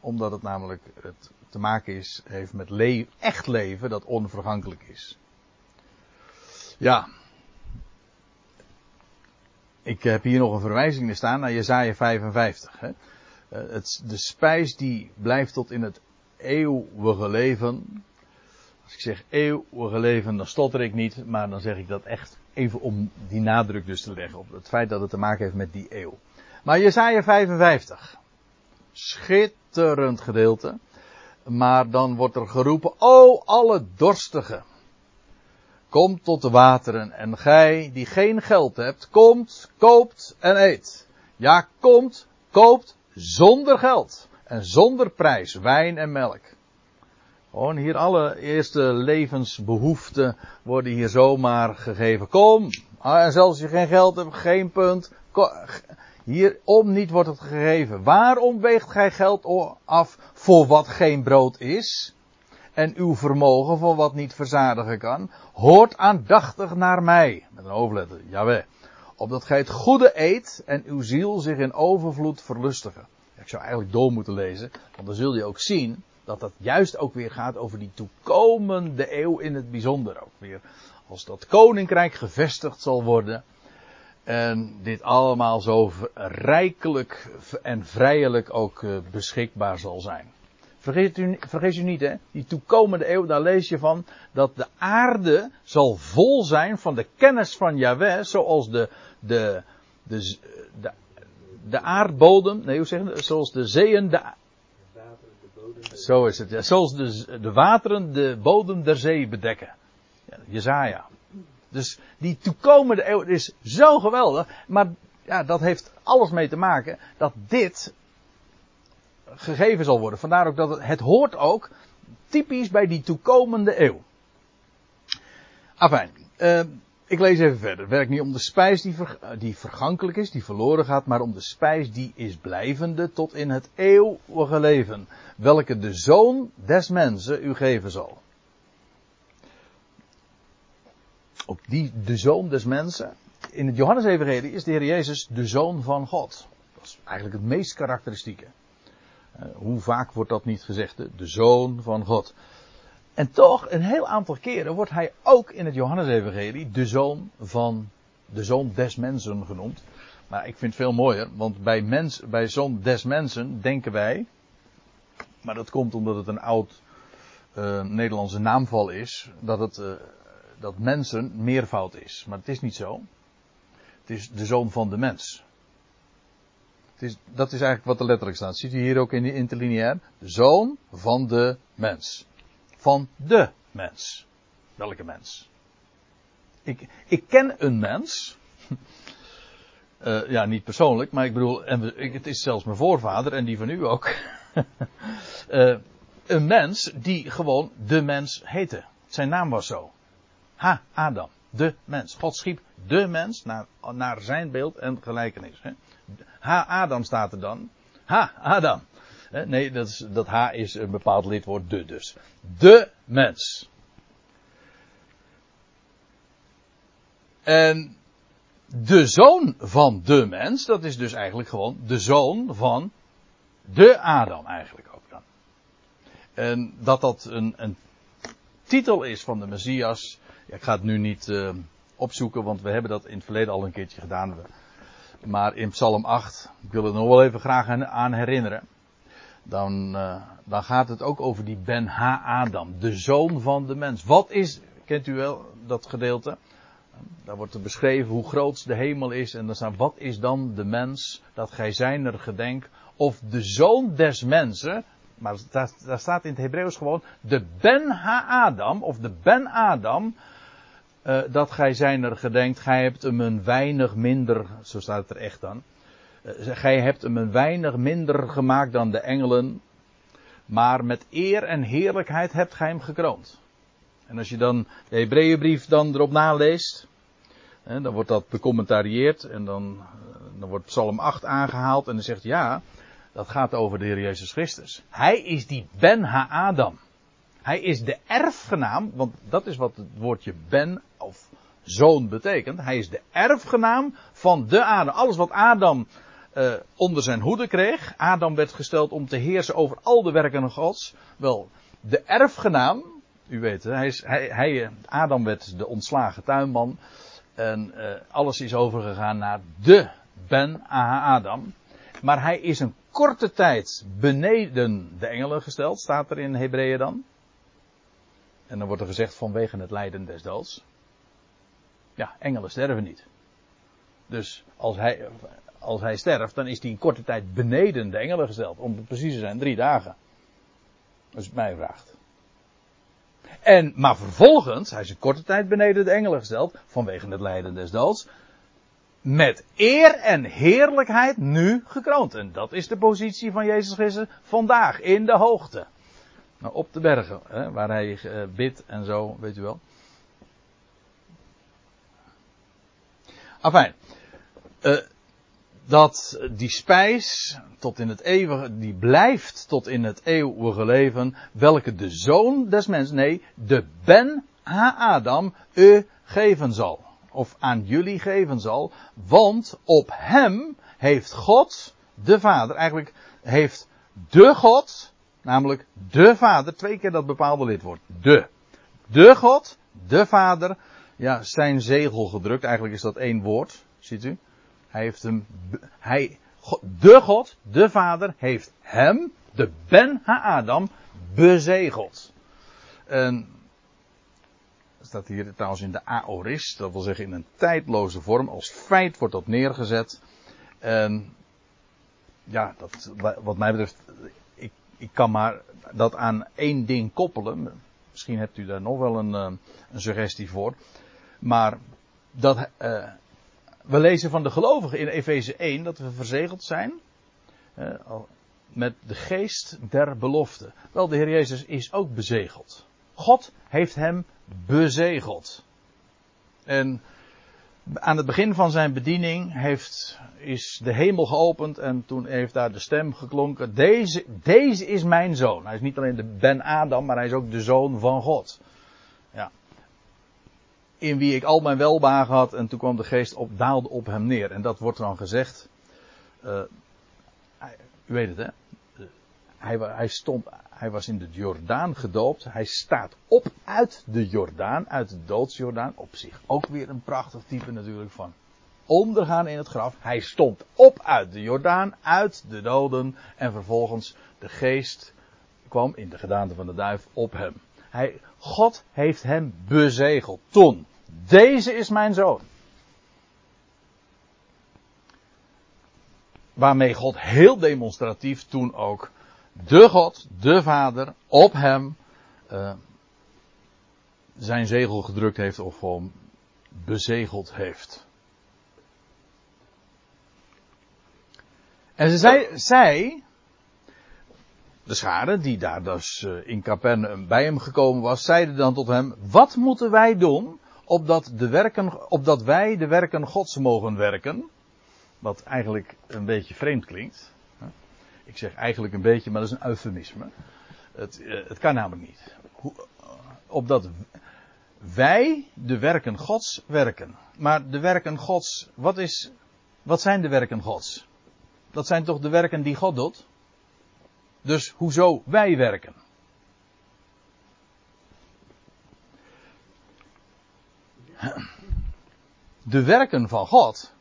Omdat het namelijk het te maken is, heeft met echt leven dat onvergankelijk is. Ja. Ik heb hier nog een verwijzing staan naar Jezaja 55. Hè. Eh, het, de spijs die blijft tot in het eeuwige leven. Als ik zeg eeuwige leven, dan stotter ik niet, maar dan zeg ik dat echt even om die nadruk dus te leggen op het feit dat het te maken heeft met die eeuw. Maar Jesaja 55. Schitterend gedeelte. Maar dan wordt er geroepen, o alle dorstigen. Kom tot de wateren en gij die geen geld hebt, komt, koopt en eet. Ja, komt, koopt zonder geld en zonder prijs wijn en melk. Gewoon hier alle eerste levensbehoeften worden hier zomaar gegeven. Kom, ah, en zelfs als je geen geld hebt, geen punt. Hierom niet wordt het gegeven. Waarom weegt gij geld af voor wat geen brood is? En uw vermogen voor wat niet verzadigen kan? Hoort aandachtig naar mij. Met een hoofdletter, jawel. Opdat gij het goede eet en uw ziel zich in overvloed verlustigen. Ik zou eigenlijk door moeten lezen, want dan zul je ook zien dat dat juist ook weer gaat over die toekomende eeuw in het bijzonder ook weer. Als dat koninkrijk gevestigd zal worden. En dit allemaal zo rijkelijk en vrijelijk ook eh, beschikbaar zal zijn. Vergeet u, vergeet u niet, hè? Die toekomende eeuw, daar lees je van dat de aarde zal vol zijn van de kennis van Yahweh, zoals de, de, de, de, de aardbodem, nee, hoe zeggen zoals de zeeën de, zo is het. Zoals de, de wateren de bodem der zee bedekken. Ja, Jezaja. Dus die toekomende eeuw is zo geweldig. Maar ja, dat heeft alles mee te maken dat dit gegeven zal worden. Vandaar ook dat het, hoort ook typisch bij die toekomende eeuw. Afijn. Uh, Ik lees even verder. Het werkt niet om de spijs die, ver, die vergankelijk is, die verloren gaat, maar om de spijs die is blijvende tot in het eeuwige leven, welke de Zoon des Mensen u geven zal. Ook die, de Zoon des Mensen. In het Johannes-evangelie is de Heer Jezus de Zoon van God. Dat is eigenlijk het meest karakteristieke. Uh, hoe vaak wordt dat niet gezegd? De Zoon van God. En toch, een heel aantal keren wordt hij ook in het Johannesevangelie de zoon van, de zoon des mensen genoemd. Maar ik vind het veel mooier, want bij, mens, bij zoon des mensen denken wij, maar dat komt omdat het een oud uh, Nederlandse naamval is, dat het, uh, dat mensen meervoud is. Maar het is niet zo. Het is de zoon van de mens. Dat is eigenlijk wat er letterlijk staat. Ziet u hier ook in de interlineair? Zoon van de mens van de mens. Welke mens? Ik, ik ken een mens. Uh, ja, niet persoonlijk, maar ik bedoel, en ik, het is zelfs mijn voorvader en die van u ook. uh, een mens die gewoon de mens heette. Zijn naam was zo. Ha, Adam. De mens. God schiep de mens naar, naar zijn beeld en gelijkenis. Hè. Ha, Adam staat er dan. Ha, Adam. Nee, dat, is, dat H is een bepaald lidwoord de dus. De mens. En de zoon van de mens, dat is dus eigenlijk gewoon de zoon van de Adam eigenlijk ook dan. En dat dat een, een titel is van de Messias, ja, ik ga het nu niet uh, opzoeken, want we hebben dat in het verleden al een keertje gedaan. Maar in Psalm 8, ik wil er nog wel even graag aan herinneren dan, uh, dan gaat het ook over die Ben Ha-Adam, de zoon van de mens. Wat is, kent u wel dat gedeelte? Daar wordt er beschreven hoe groot de hemel is en dan staat, wat is dan de mens dat gij zijner gedenk, of de zoon des mensen, maar daar, daar staat in het Hebreeuws gewoon, de Ben Ha-Adam, of de Ben Adam, uh, dat gij zijner gedenkt, gij hebt hem een weinig minder, zo staat het er echt dan, eh, gij hebt hem een weinig minder gemaakt dan de engelen, maar met eer en heerlijkheid hebt gij hem gekroond. En als je dan de Hebreeënbrief dan erop naleest, dan wordt dat becommentarieerd en dan, eh, dan wordt Psalm 8 aangehaald en dan zegt ja, dat gaat over de Heer Jezus Christus. Hij is die Ben Ha-Adam. Hij is de erfgenaam, want dat is wat het woordje Ben of zoon betekent. Hij is de erfgenaam van de Adam. Alles wat Adam uh, onder zijn hoede kreeg. Adam werd gesteld om te heersen over al de werken Gods. Wel, de erfgenaam, u weet, hij is, hij, hij, Adam werd de ontslagen tuinman. En uh, alles is overgegaan naar de Ben Adam. Maar hij is een korte tijd beneden de engelen gesteld, staat er in Hebreeën dan. En dan wordt er gezegd vanwege het lijden des doods. Ja, engelen sterven niet. Dus als hij, als hij sterft, dan is hij in korte tijd beneden de engelen gesteld. Om precies te zijn, drie dagen. Als het mij vraagt. En, maar vervolgens, hij is in korte tijd beneden de engelen gesteld, vanwege het lijden des doods. Met eer en heerlijkheid nu gekroond. En dat is de positie van Jezus Christus vandaag, in de hoogte. Nou, op de bergen, hè, waar hij uh, bidt en zo, weet u wel. Afijn. Uh, dat die spijs tot in het eeuwige, die blijft tot in het eeuwige leven, welke de zoon des mensen, nee, de Ben Ha-Adam, u geven zal. Of aan jullie geven zal, want op hem heeft God, de Vader, eigenlijk heeft de God, namelijk de Vader, twee keer dat bepaalde lidwoord, de. De God, de Vader, ja, zijn zegel gedrukt, eigenlijk is dat één woord, ziet u. Hij heeft hem, hij, de God, de Vader, heeft hem, de Ben Ha-Adam, bezegeld. En, staat hier trouwens in de aorist, dat wil zeggen in een tijdloze vorm, als feit wordt dat neergezet. En, ja, dat, wat mij betreft, ik, kan maar dat aan één ding koppelen. Misschien hebt u daar nog wel een, eh, een suggestie voor. Maar dat, uh, we lezen van de gelovigen in Efeze 1 dat we verzegeld zijn met de geest der belofte. Wel, de Heer Jezus is ook bezegeld. God heeft hem bezegeld. En aan het begin van zijn bediening heeft, is de hemel geopend en toen heeft daar de stem geklonken. Deze, deze is mijn zoon. Hij is niet alleen de Ben Adam, maar hij is ook de zoon van God. Ja. In wie ik al mijn welbagen had en toen kwam de geest op, daalde op hem neer. En dat wordt dan gezegd. Uh, u weet het hè. Hij, hij, stond, hij was in de Jordaan gedoopt. Hij staat op uit de Jordaan, uit de doodsjordaan. Op zich ook weer een prachtig type natuurlijk van ondergaan in het graf. Hij stond op uit de Jordaan, uit de doden. En vervolgens de geest kwam in de gedaante van de duif op hem. Hij, God heeft hem bezegeld. Toen. Deze is mijn zoon. Waarmee God heel demonstratief toen ook de God, de Vader, op hem uh, zijn zegel gedrukt heeft of gewoon bezegeld heeft. En ze zei, zij, de schade die daar dus uh, in Capernaum bij hem gekomen was, zeiden dan tot hem, wat moeten wij doen opdat, de werken, opdat wij de werken gods mogen werken? Wat eigenlijk een beetje vreemd klinkt. Ik zeg eigenlijk een beetje, maar dat is een eufemisme. Het, uh, het kan namelijk niet. Hoe, opdat wij de werken Gods werken. Maar de werken Gods, wat, is, wat zijn de werken Gods? Dat zijn toch de werken die God doet? Dus hoezo wij werken? De werken van God,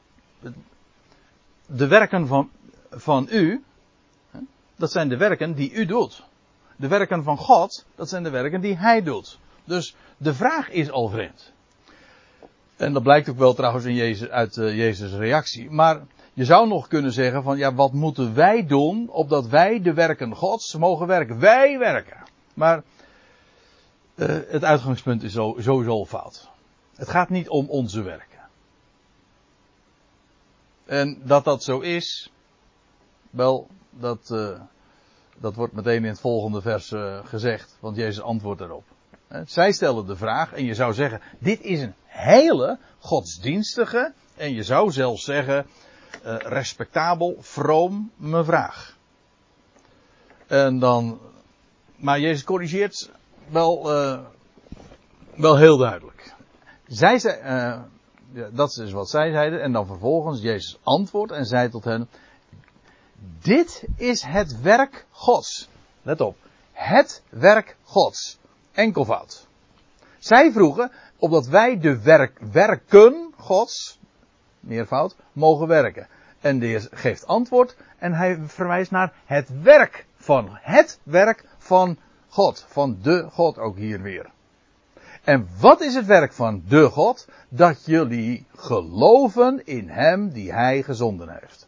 de werken van, van u, dat zijn de werken die u doet. De werken van God, dat zijn de werken die Hij doet. Dus de vraag is al vreemd. En dat blijkt ook wel trouwens in Jezus, uit uh, Jezus' reactie. Maar je zou nog kunnen zeggen van, ja, wat moeten wij doen opdat wij de werken Gods mogen werken? Wij werken. Maar uh, het uitgangspunt is sowieso fout. Het gaat niet om onze werken. En dat dat zo is, wel, dat, uh, dat wordt meteen in het volgende vers uh, gezegd, want Jezus antwoordt daarop. Zij stellen de vraag, en je zou zeggen, dit is een hele godsdienstige, en je zou zelfs zeggen, respectabel, vroom, me vraag. En dan, maar Jezus corrigeert wel, wel heel duidelijk. Zij zei, dat is wat zij zeiden, en dan vervolgens Jezus antwoordt en zei tot hen, dit is het werk Gods. Let op. Het werk Gods. Enkelvoud. Zij vroegen, opdat wij de werk, werken Gods, meervoud, mogen werken. En de Heer geeft antwoord en hij verwijst naar het werk van, het werk van God. Van de God ook hier weer. En wat is het werk van de God? Dat jullie geloven in Hem die Hij gezonden heeft.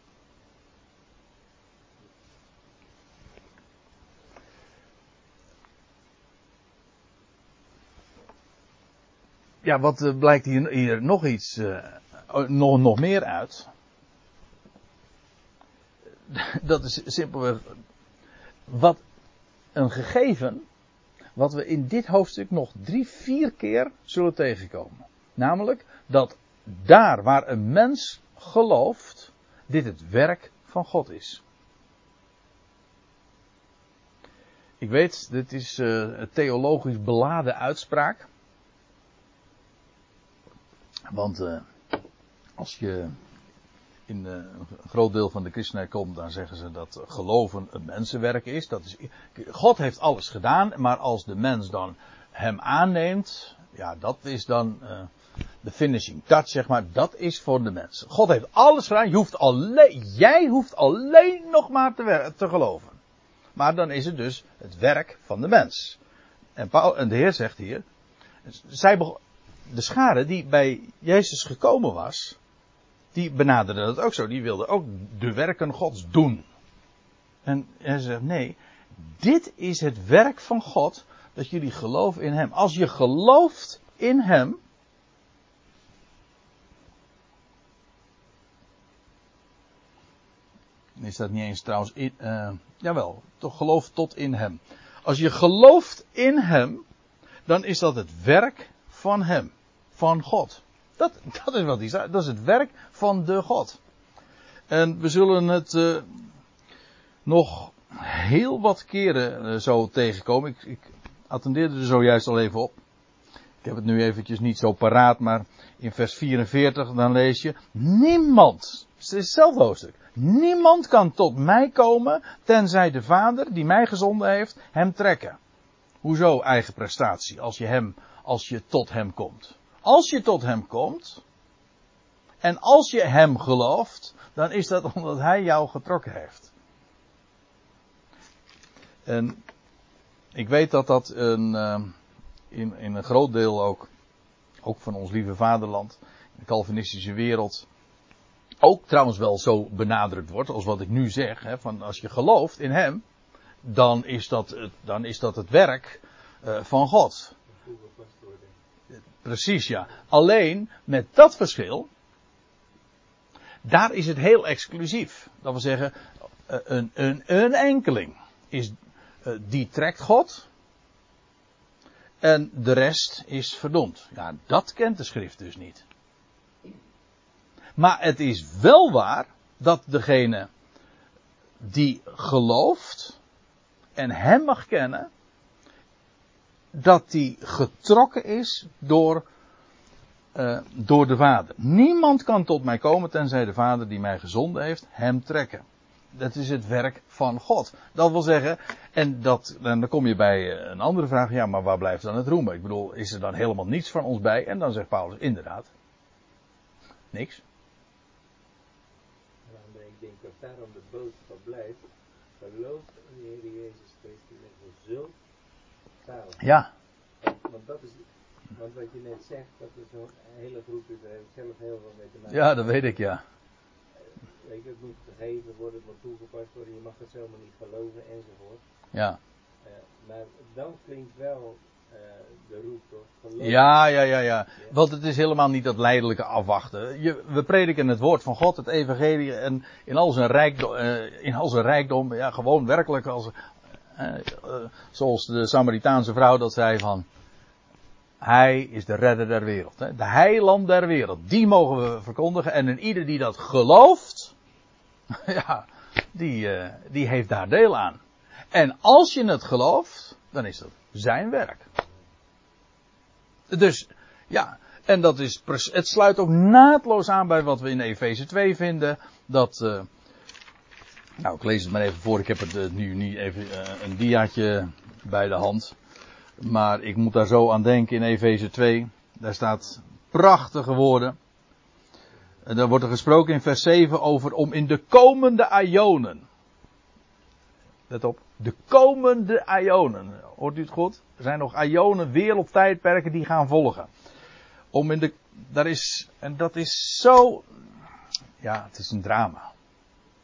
Ja, wat uh, blijkt hier, hier, nog iets, uh, nog, nog meer uit? Dat is simpelweg wat een gegeven wat we in dit hoofdstuk nog drie, vier keer zullen tegenkomen. Namelijk dat daar waar een mens gelooft, dit het werk van God is. Ik weet, dit is uh, een theologisch beladen uitspraak. Want uh, als je in uh, een groot deel van de christenheid komt, dan zeggen ze dat geloven een mensenwerk is. Dat is. God heeft alles gedaan, maar als de mens dan hem aanneemt, ja, dat is dan uh, de finishing touch, zeg maar. Dat is voor de mens. God heeft alles gedaan. Je hoeft alleen, jij hoeft alleen nog maar te, geloven. Maar dan is het dus het werk van de mens. En de Heer zegt hier, zij de schade die bij Jezus gekomen was, die benaderde dat ook zo. Die wilde ook de werken Gods doen. En hij zegt, nee, dit is het werk van God, dat jullie geloven in Hem. Als je gelooft in Hem, is dat niet eens trouwens, in, uh, jawel, toch geloof tot in Hem. Als je gelooft in Hem, dan is dat het werk van Hem van God. Dat, dat is wat hij zei. Dat is het werk van de God. En we zullen het uh, nog heel wat keren uh, zo tegenkomen. Ik, ik attendeerde er zojuist al even op. Ik heb het nu eventjes niet zo paraat, maar in vers 44 dan lees je, niemand, het is hetzelfde hoofdstuk, niemand kan tot mij komen, tenzij de Vader, die mij gezonden heeft, hem trekken. Hoezo eigen prestatie, als je hem, als je tot hem komt? Als je tot hem komt, en als je hem gelooft, dan is dat omdat hij jou getrokken heeft. En ik weet dat dat een, uh, in, in een groot deel ook, ook van ons lieve vaderland, de Calvinistische wereld, ook trouwens wel zo benadrukt wordt als wat ik nu zeg. Hè, van als je gelooft in hem, dan is dat het, dan is dat het werk uh, van God. Precies ja. Alleen met dat verschil, daar is het heel exclusief. Dat wil zeggen, een, een, een enkeling is, uh, die trekt God. En de rest is verdomd. Ja, dat kent de schrift dus niet. Maar het is wel waar dat degene die gelooft en hem mag kennen, dat die getrokken is door, uh, door de Vader. Niemand kan tot mij komen tenzij de Vader die mij gezonden heeft hem trekken. Dat is het werk van God. Dat wil zeggen, en, dat, dan kom je bij een andere vraag, ja, maar waar blijft dan het roemen? Ik bedoel, is er dan helemaal niets van ons bij? En dan zegt Paulus, inderdaad, niks. ik denk dat daarom de boodschap blijft, geloof in de Heer Jezus Christus je zult. Ja. Want dat is, want wat je net zegt, dat is zo'n hele groep, daar heb ik zelf heel veel mee te maken. Ja, dat weet ik, ja. Weet je, het moet gegeven worden, het moet toegepast worden, je mag het zomaar niet geloven enzovoort. Ja. Uh, maar dan klinkt wel uh, de roep toch? Geloof. Ja, ja, ja, ja. Want het is helemaal niet dat leidelijke afwachten. Je, we prediken het woord van God, het evangelie, en in al zijn rijkdom, uh, in al zijn rijkdom ja, gewoon werkelijk als, zoals de Samaritaanse vrouw dat zei van, hij is de redder der wereld. Hè? De heiland der wereld. Die mogen we verkondigen. En in ieder die dat gelooft. ja, die, uh, die heeft daar deel aan. En als je het gelooft. Dan is dat zijn werk. Dus, ja. En dat is, het sluit ook naadloos aan bij wat we in Efeze 2 vinden. Dat, nou ik lees het maar even voor. Ik heb het uh, nu niet even uh, een diaatje bij de hand. Maar ik moet daar zo aan denken in Efeze 2. Daar staat prachtige woorden. En daar wordt er gesproken in vers 7 over om in de komende aionen. Let op. De komende aionen. Hoort u het goed? Er zijn nog aionen, wereldtijdperken die gaan volgen. Om in de, daar is, en dat is zo, ja, het is een drama.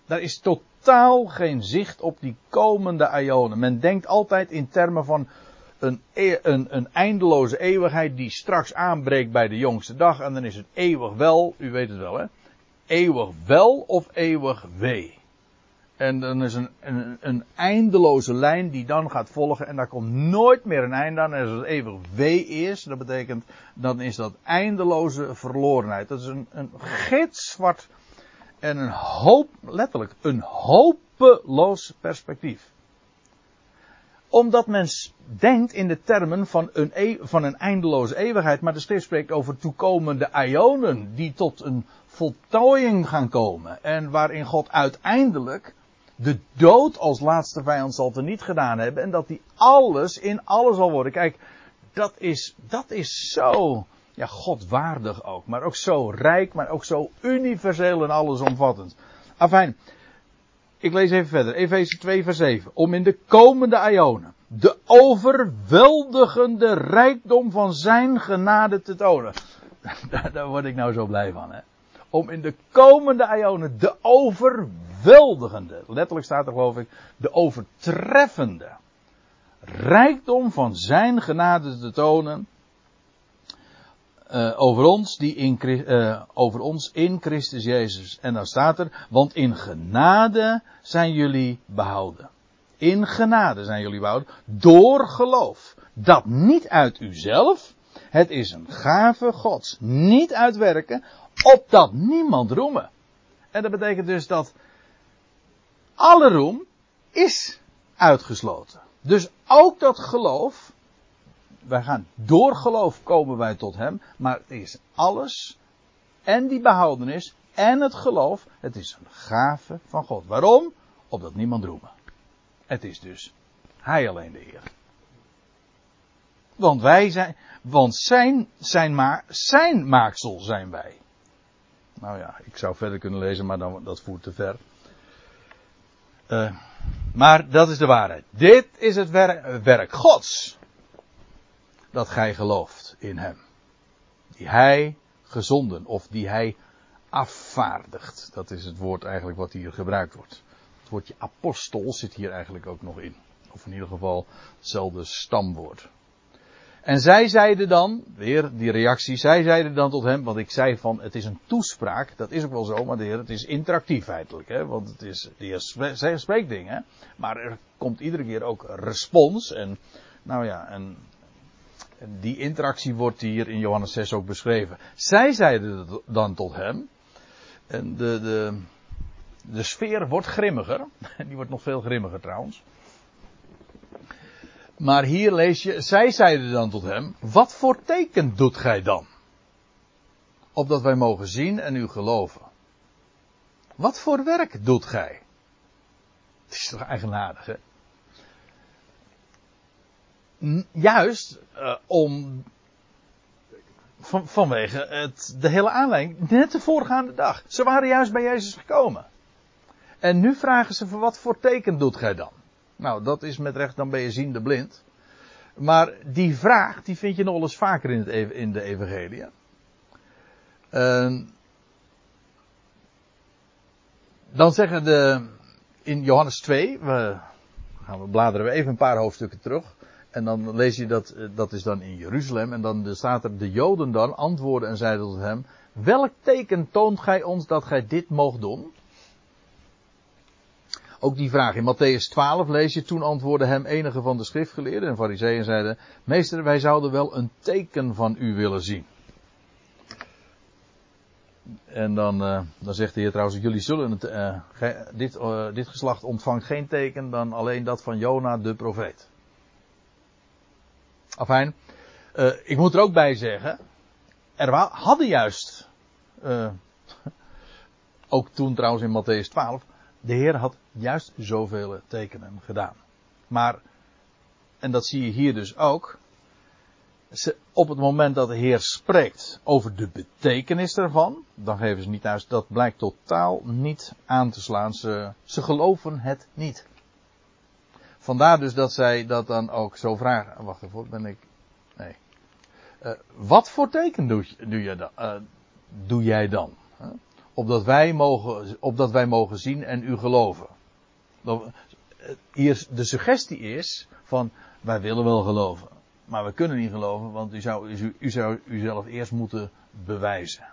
Daar is totaal geen zicht op die komende aionen. Men denkt altijd in termen van een, een, een eindeloze eeuwigheid die straks aanbreekt bij de jongste dag. En dan is het eeuwig wel, u weet het wel hè. Eeuwig wel of eeuwig wee. En dan is een, een, een eindeloze lijn die dan gaat volgen en daar komt nooit meer een einde aan. En als het eeuwig wee is, dat betekent, dan is dat eindeloze verlorenheid. Dat is een, een gitzwart en een hoop, letterlijk, een hopeloos perspectief omdat men denkt in de termen van een, e van een eindeloze eeuwigheid. Maar de schrift spreekt over toekomende ionen die tot een voltooiing gaan komen. En waarin God uiteindelijk de dood als laatste vijand zal te niet gedaan hebben. En dat die alles in alles zal worden. Kijk, dat is, dat is zo ja, godwaardig ook. Maar ook zo rijk, maar ook zo universeel en allesomvattend. Afijn, ik lees even verder. Efeze 2 vers 7. Om in de komende ionen de overweldigende rijkdom van zijn genade te tonen. Daar, daar word ik nou zo blij van. Hè? Om in de komende ionen de overweldigende. Letterlijk staat er geloof ik de overtreffende. Rijkdom van zijn genade te tonen uh, over ons, die in, uh, over ons in Christus Jezus. En dan staat er, want in genade zijn jullie behouden. In genade zijn jullie behouden. Door geloof. Dat niet uit uzelf. Het is een gave gods. Niet uitwerken, opdat niemand roemen. En dat betekent dus dat alle roem is uitgesloten. Dus ook dat geloof, wij gaan door geloof komen wij tot hem, maar het is alles en die behoudenis en het geloof, het is een gave van God. Waarom? Opdat niemand roemen. Het is dus Hij alleen de Heer. Want wij zijn, want zijn, zijn, ma zijn maaksel zijn wij. Nou ja, ik zou verder kunnen lezen, maar dan, dat voert te ver. Uh, maar dat is de waarheid. Dit is het werk Gods. Dat gij gelooft in Hem. Die Hij gezonden of die Hij afvaardigt. Dat is het woord eigenlijk wat hier gebruikt wordt. Het woordje apostel zit hier eigenlijk ook nog in. Of in ieder geval hetzelfde stamwoord. En zij zeiden dan, weer die reactie, zij zeiden dan tot hem, want ik zei van het is een toespraak, dat is ook wel zo, maar de Heer, het is interactief feitelijk, hè, want het is, de Heer spreekt dingen, maar er komt iedere keer ook respons en, nou ja, en, en die interactie wordt hier in Johannes 6 ook beschreven. Zij zeiden dan tot hem, en de, de, de sfeer wordt grimmiger, die wordt nog veel grimmiger trouwens. Maar hier lees je, zij zeiden dan tot hem, wat voor teken doet gij dan? Opdat wij mogen zien en u geloven. Wat voor werk doet gij? Het is toch eigenaardig, hè? Juist uh, om. Van, vanwege het, de hele aanleiding, net de voorgaande dag. Ze waren juist bij Jezus gekomen. En nu vragen ze: voor wat voor teken doet gij dan? Nou, dat is met recht, dan ben je ziende blind. Maar die vraag, die vind je nog eens vaker in, het, in de evangelie. Dan zeggen de, in Johannes 2, we, gaan we bladeren we even een paar hoofdstukken terug. En dan lees je dat, eh, dat is dan in Jeruzalem. En dan staat er, de Joden dan antwoorden en zeiden tot hem, welk teken toont gij ons dat gij dit moogt doen? Ook die vraag in Matthäus 12 lees je. Toen antwoordde hem enige van de schriftgeleerden en fariseeën zeiden: Meester, wij zouden wel een teken van u willen zien. En dan, uh, dan zegt de Heer trouwens: Jullie zullen het. Uh, dit, dit geslacht ontvangt geen teken dan alleen dat van Jona de profeet. Afijn, ik moet er ook bij zeggen. Er hadden juist. ook toen trouwens in Matthäus 12 de Heer had juist zoveel tekenen gedaan. Maar, en dat zie je hier dus ook, op het moment dat de Heer spreekt over de betekenis daarvan, dan geven ze niet thuis, dat blijkt totaal niet aan te slaan. Ze, ze geloven het niet. Vandaar dus dat zij dat dan ook zo vragen. Wacht even, ben ik. Nee. Uh, wat voor teken doe, je dan, uh, doe jij dan? opdat wij mogen, opdat wij mogen zien en u geloven. Hier, de suggestie is van, wij willen wel geloven, maar we kunnen niet geloven, want u zou, u zou uzelf eerst moeten bewijzen.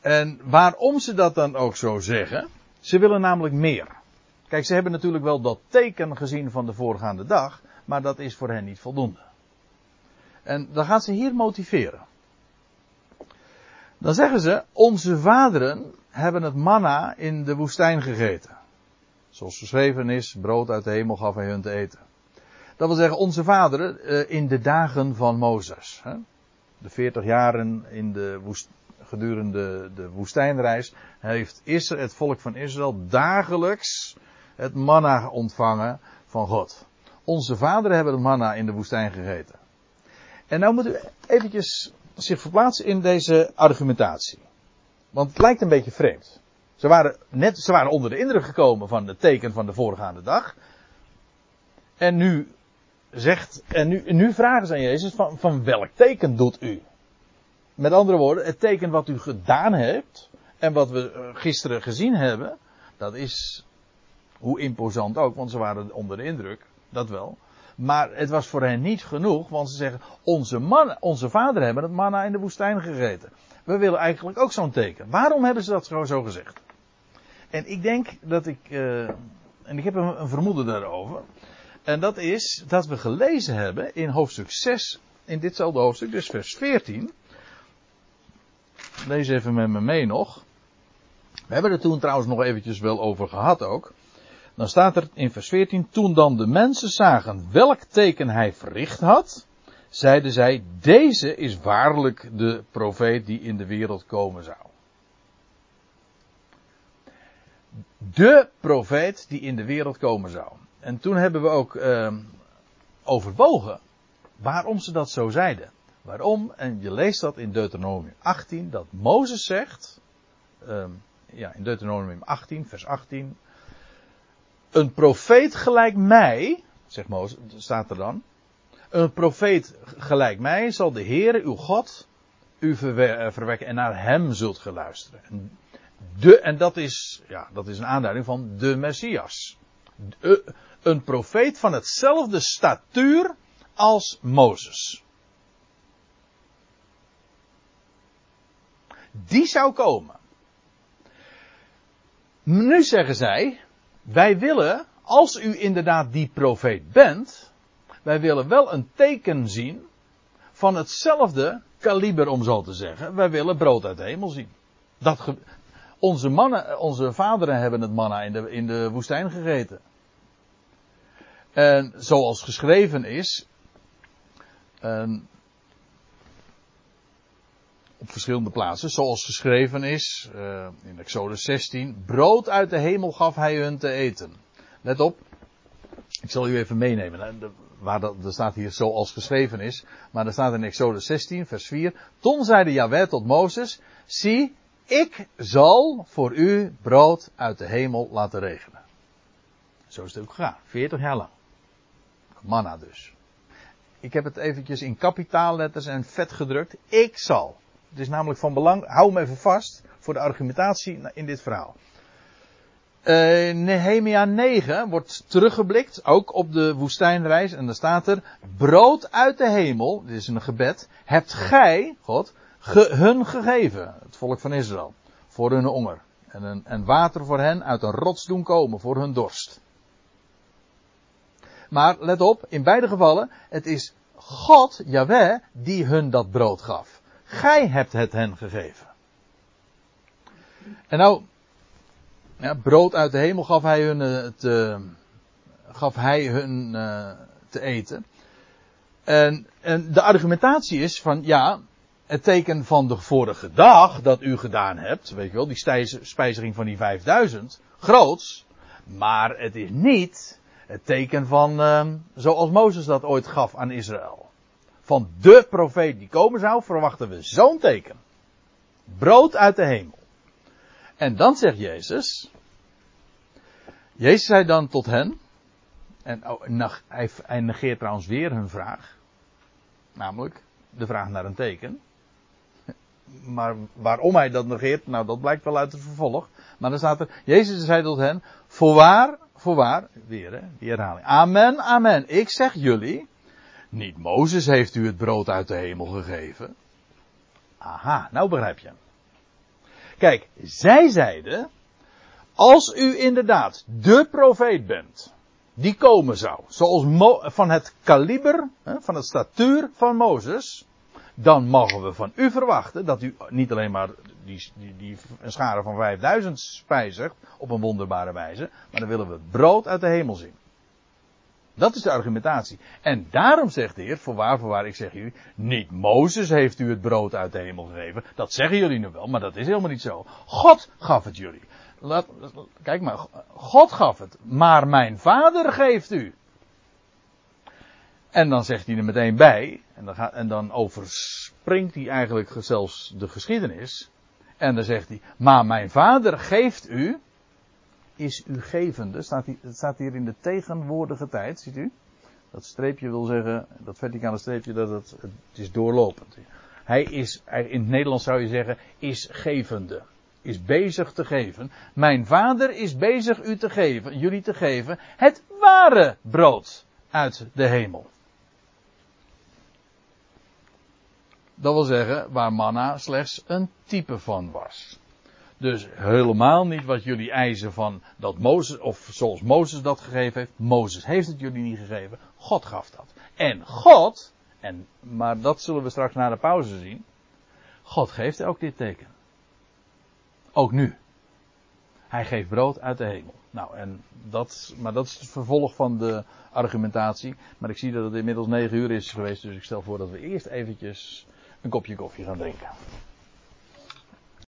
En waarom ze dat dan ook zo zeggen? Ze willen namelijk meer. Kijk, ze hebben natuurlijk wel dat teken gezien van de voorgaande dag, maar dat is voor hen niet voldoende. En dan gaan ze hier motiveren. Dan zeggen ze, onze vaderen hebben het manna in de woestijn gegeten. Zoals geschreven is, brood uit de hemel gaf hij hun te eten. Dat wil zeggen, onze vaderen uh, in de dagen van Mozes. De 40 jaren in de woest, gedurende de woestijnreis heeft Israël, het volk van Israël dagelijks het manna ontvangen van God. Onze vaderen hebben het manna in de woestijn gegeten. En nou moet u eventjes zich verplaatsen in deze argumentatie. Want het lijkt een beetje vreemd. Ze waren, net, ze waren onder de indruk gekomen van het teken van de voorgaande dag. En nu zegt, en nu, nu vragen ze aan Jezus van, van welk teken doet u? Met andere woorden, het teken wat u gedaan hebt en wat we eh, gisteren gezien hebben, dat is hoe imposant ook, want ze waren onder de indruk, dat wel. Maar het was voor hen niet genoeg, want ze zeggen, onze, man, onze vader hebben het manna in de woestijn gegeten. We willen eigenlijk ook zo'n teken. Waarom hebben ze dat zo gezegd? En ik denk dat ik uh, en ik heb een vermoeden daarover. En dat is dat we gelezen hebben in hoofdstuk 6, in ditzelfde hoofdstuk, dus vers 14. Lees even met me mee nog. We hebben er toen trouwens nog eventjes wel over gehad ook. Dan staat er in vers 14, toen dan de mensen zagen welk teken hij verricht had, zeiden zij, deze is waarlijk de profeet die in de wereld komen zou. De profeet die in de wereld komen zou. En toen hebben we ook uh, overwogen waarom ze dat zo zeiden. Waarom? En je leest dat in Deuteronomium 18, dat Mozes zegt, uh, ja, in Deuteronomium 18, vers 18, een profeet gelijk mij, zegt Mozes, staat er dan, een profeet gelijk mij zal de Heere uw God u verwekken en naar hem zult geluisteren. De, en dat is, ja, dat is een aanduiding van de Messias. Een profeet van hetzelfde statuur als Mozes. Die zou komen. Nu zeggen zij, wij willen, als u inderdaad die profeet bent, wij willen wel een teken zien van hetzelfde kaliber, om zo te zeggen. Wij willen brood uit de hemel zien. Dat onze mannen, onze vaderen hebben het manna in de, in de woestijn gegeten. En zoals geschreven is, en op verschillende plaatsen, zoals geschreven is uh, in Exodus 16, brood uit de hemel gaf hij hun te eten. Let op, ik zal u even meenemen. Waar dat, er staat hier zoals geschreven is, maar er staat in Exodus 16, vers 4. Toen zeide Yahweh tot Mozes, zie, ik zal voor u brood uit de hemel laten regenen. Zo is het ook gegaan, 40 jaar lang. Manna dus. Ik heb het eventjes in kapitaalletters en vet gedrukt. Ik zal. Het is namelijk van belang, hou me even vast voor de argumentatie in dit verhaal. Uh, Nehemia 9 wordt teruggeblikt, ook op de woestijnreis, en daar staat er, brood uit de hemel, dit is een gebed, hebt gij, God, hun gegeven, het volk van Israël, voor hun honger. En, en water voor hen uit een rots doen komen, voor hun dorst. Maar let op, in beide gevallen, het is God, Yahweh, die hun dat brood gaf. Gij hebt het hen gegeven. En nou, ja, brood uit de hemel gaf hij hun uh, te, gaf hij hun uh, te eten. En, en de argumentatie is van, ja, het teken van de vorige dag dat u gedaan hebt, weet je wel, die spijziging van die 5000, groots, maar het is niet het teken van, uh, zoals Mozes dat ooit gaf aan Israël. Van de profeet die komen zou, verwachten we zo'n teken. Brood uit de hemel. En dan zegt Jezus. Jezus zei dan tot hen. En oh, hij negeert trouwens weer hun vraag. Namelijk de vraag naar een teken. Maar waarom hij dat negeert, nou dat blijkt wel uit het vervolg. Maar dan staat er, Jezus zei tot hen, voorwaar, voorwaar, weer hè, die herhaling. Amen, amen. Ik zeg jullie, niet Mozes heeft u het brood uit de hemel gegeven. Aha, nou begrijp je. Kijk, zij zeiden, als u inderdaad de profeet bent, die komen zou, zoals van het kaliber, van het statuur van Mozes, dan mogen we van u verwachten dat u niet alleen maar die, die, die een schare van 5000 spijzigt op een wonderbare wijze, maar dan willen we brood uit de hemel zien. Dat is de argumentatie. En daarom zegt de Heer, voorwaar, voorwaar, ik zeg u, niet Mozes heeft u het brood uit de hemel gegeven. Dat zeggen jullie nu wel, maar dat is helemaal niet zo. God gaf het jullie. Laat, kijk maar, God gaf het, maar mijn vader geeft u. En dan zegt hij er meteen bij, en dan, gaat, en dan overspringt hij eigenlijk zelfs de geschiedenis. En dan zegt hij, maar mijn vader geeft u, is u gevende. Staat hier, het staat hier in de tegenwoordige tijd, ziet u? Dat streepje wil zeggen, dat verticale streepje, dat het, het is doorlopend. Hij is, in het Nederlands zou je zeggen, is gevende. Is bezig te geven. Mijn vader is bezig u te geven, jullie te geven, het ware brood uit de hemel. Dat wil zeggen, waar manna slechts een type van was. Dus helemaal niet wat jullie eisen van dat Mozes, of zoals Mozes dat gegeven heeft. Mozes heeft het jullie niet gegeven. God gaf dat. En God, en, maar dat zullen we straks na de pauze zien. God geeft ook dit teken. Ook nu. Hij geeft brood uit de hemel. Nou, en dat, maar dat is het vervolg van de argumentatie. Maar ik zie dat het inmiddels negen uur is geweest, dus ik stel voor dat we eerst eventjes een kopje koffie gaan drinken.